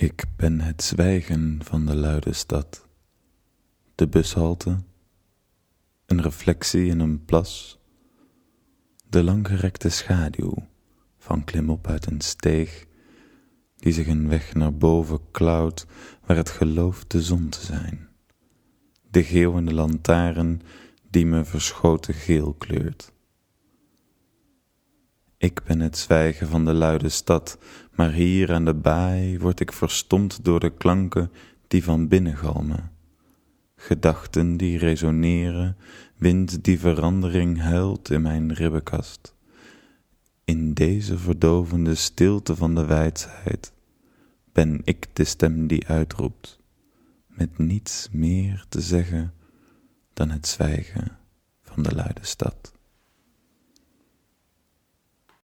Ik ben het zwijgen van de luide stad, de bushalte, een reflectie in een plas, de langgerekte schaduw van klimop uit een steeg, die zich een weg naar boven klauwt waar het gelooft de zon te zijn, de geeuwende lantaarn die me verschoten geel kleurt. Ik ben het zwijgen van de luide stad, maar hier aan de baai word ik verstomd door de klanken die van binnen galmen. Gedachten die resoneren, wind die verandering huilt in mijn ribbenkast. In deze verdovende stilte van de wijsheid ben ik de stem die uitroept, met niets meer te zeggen dan het zwijgen van de luide stad.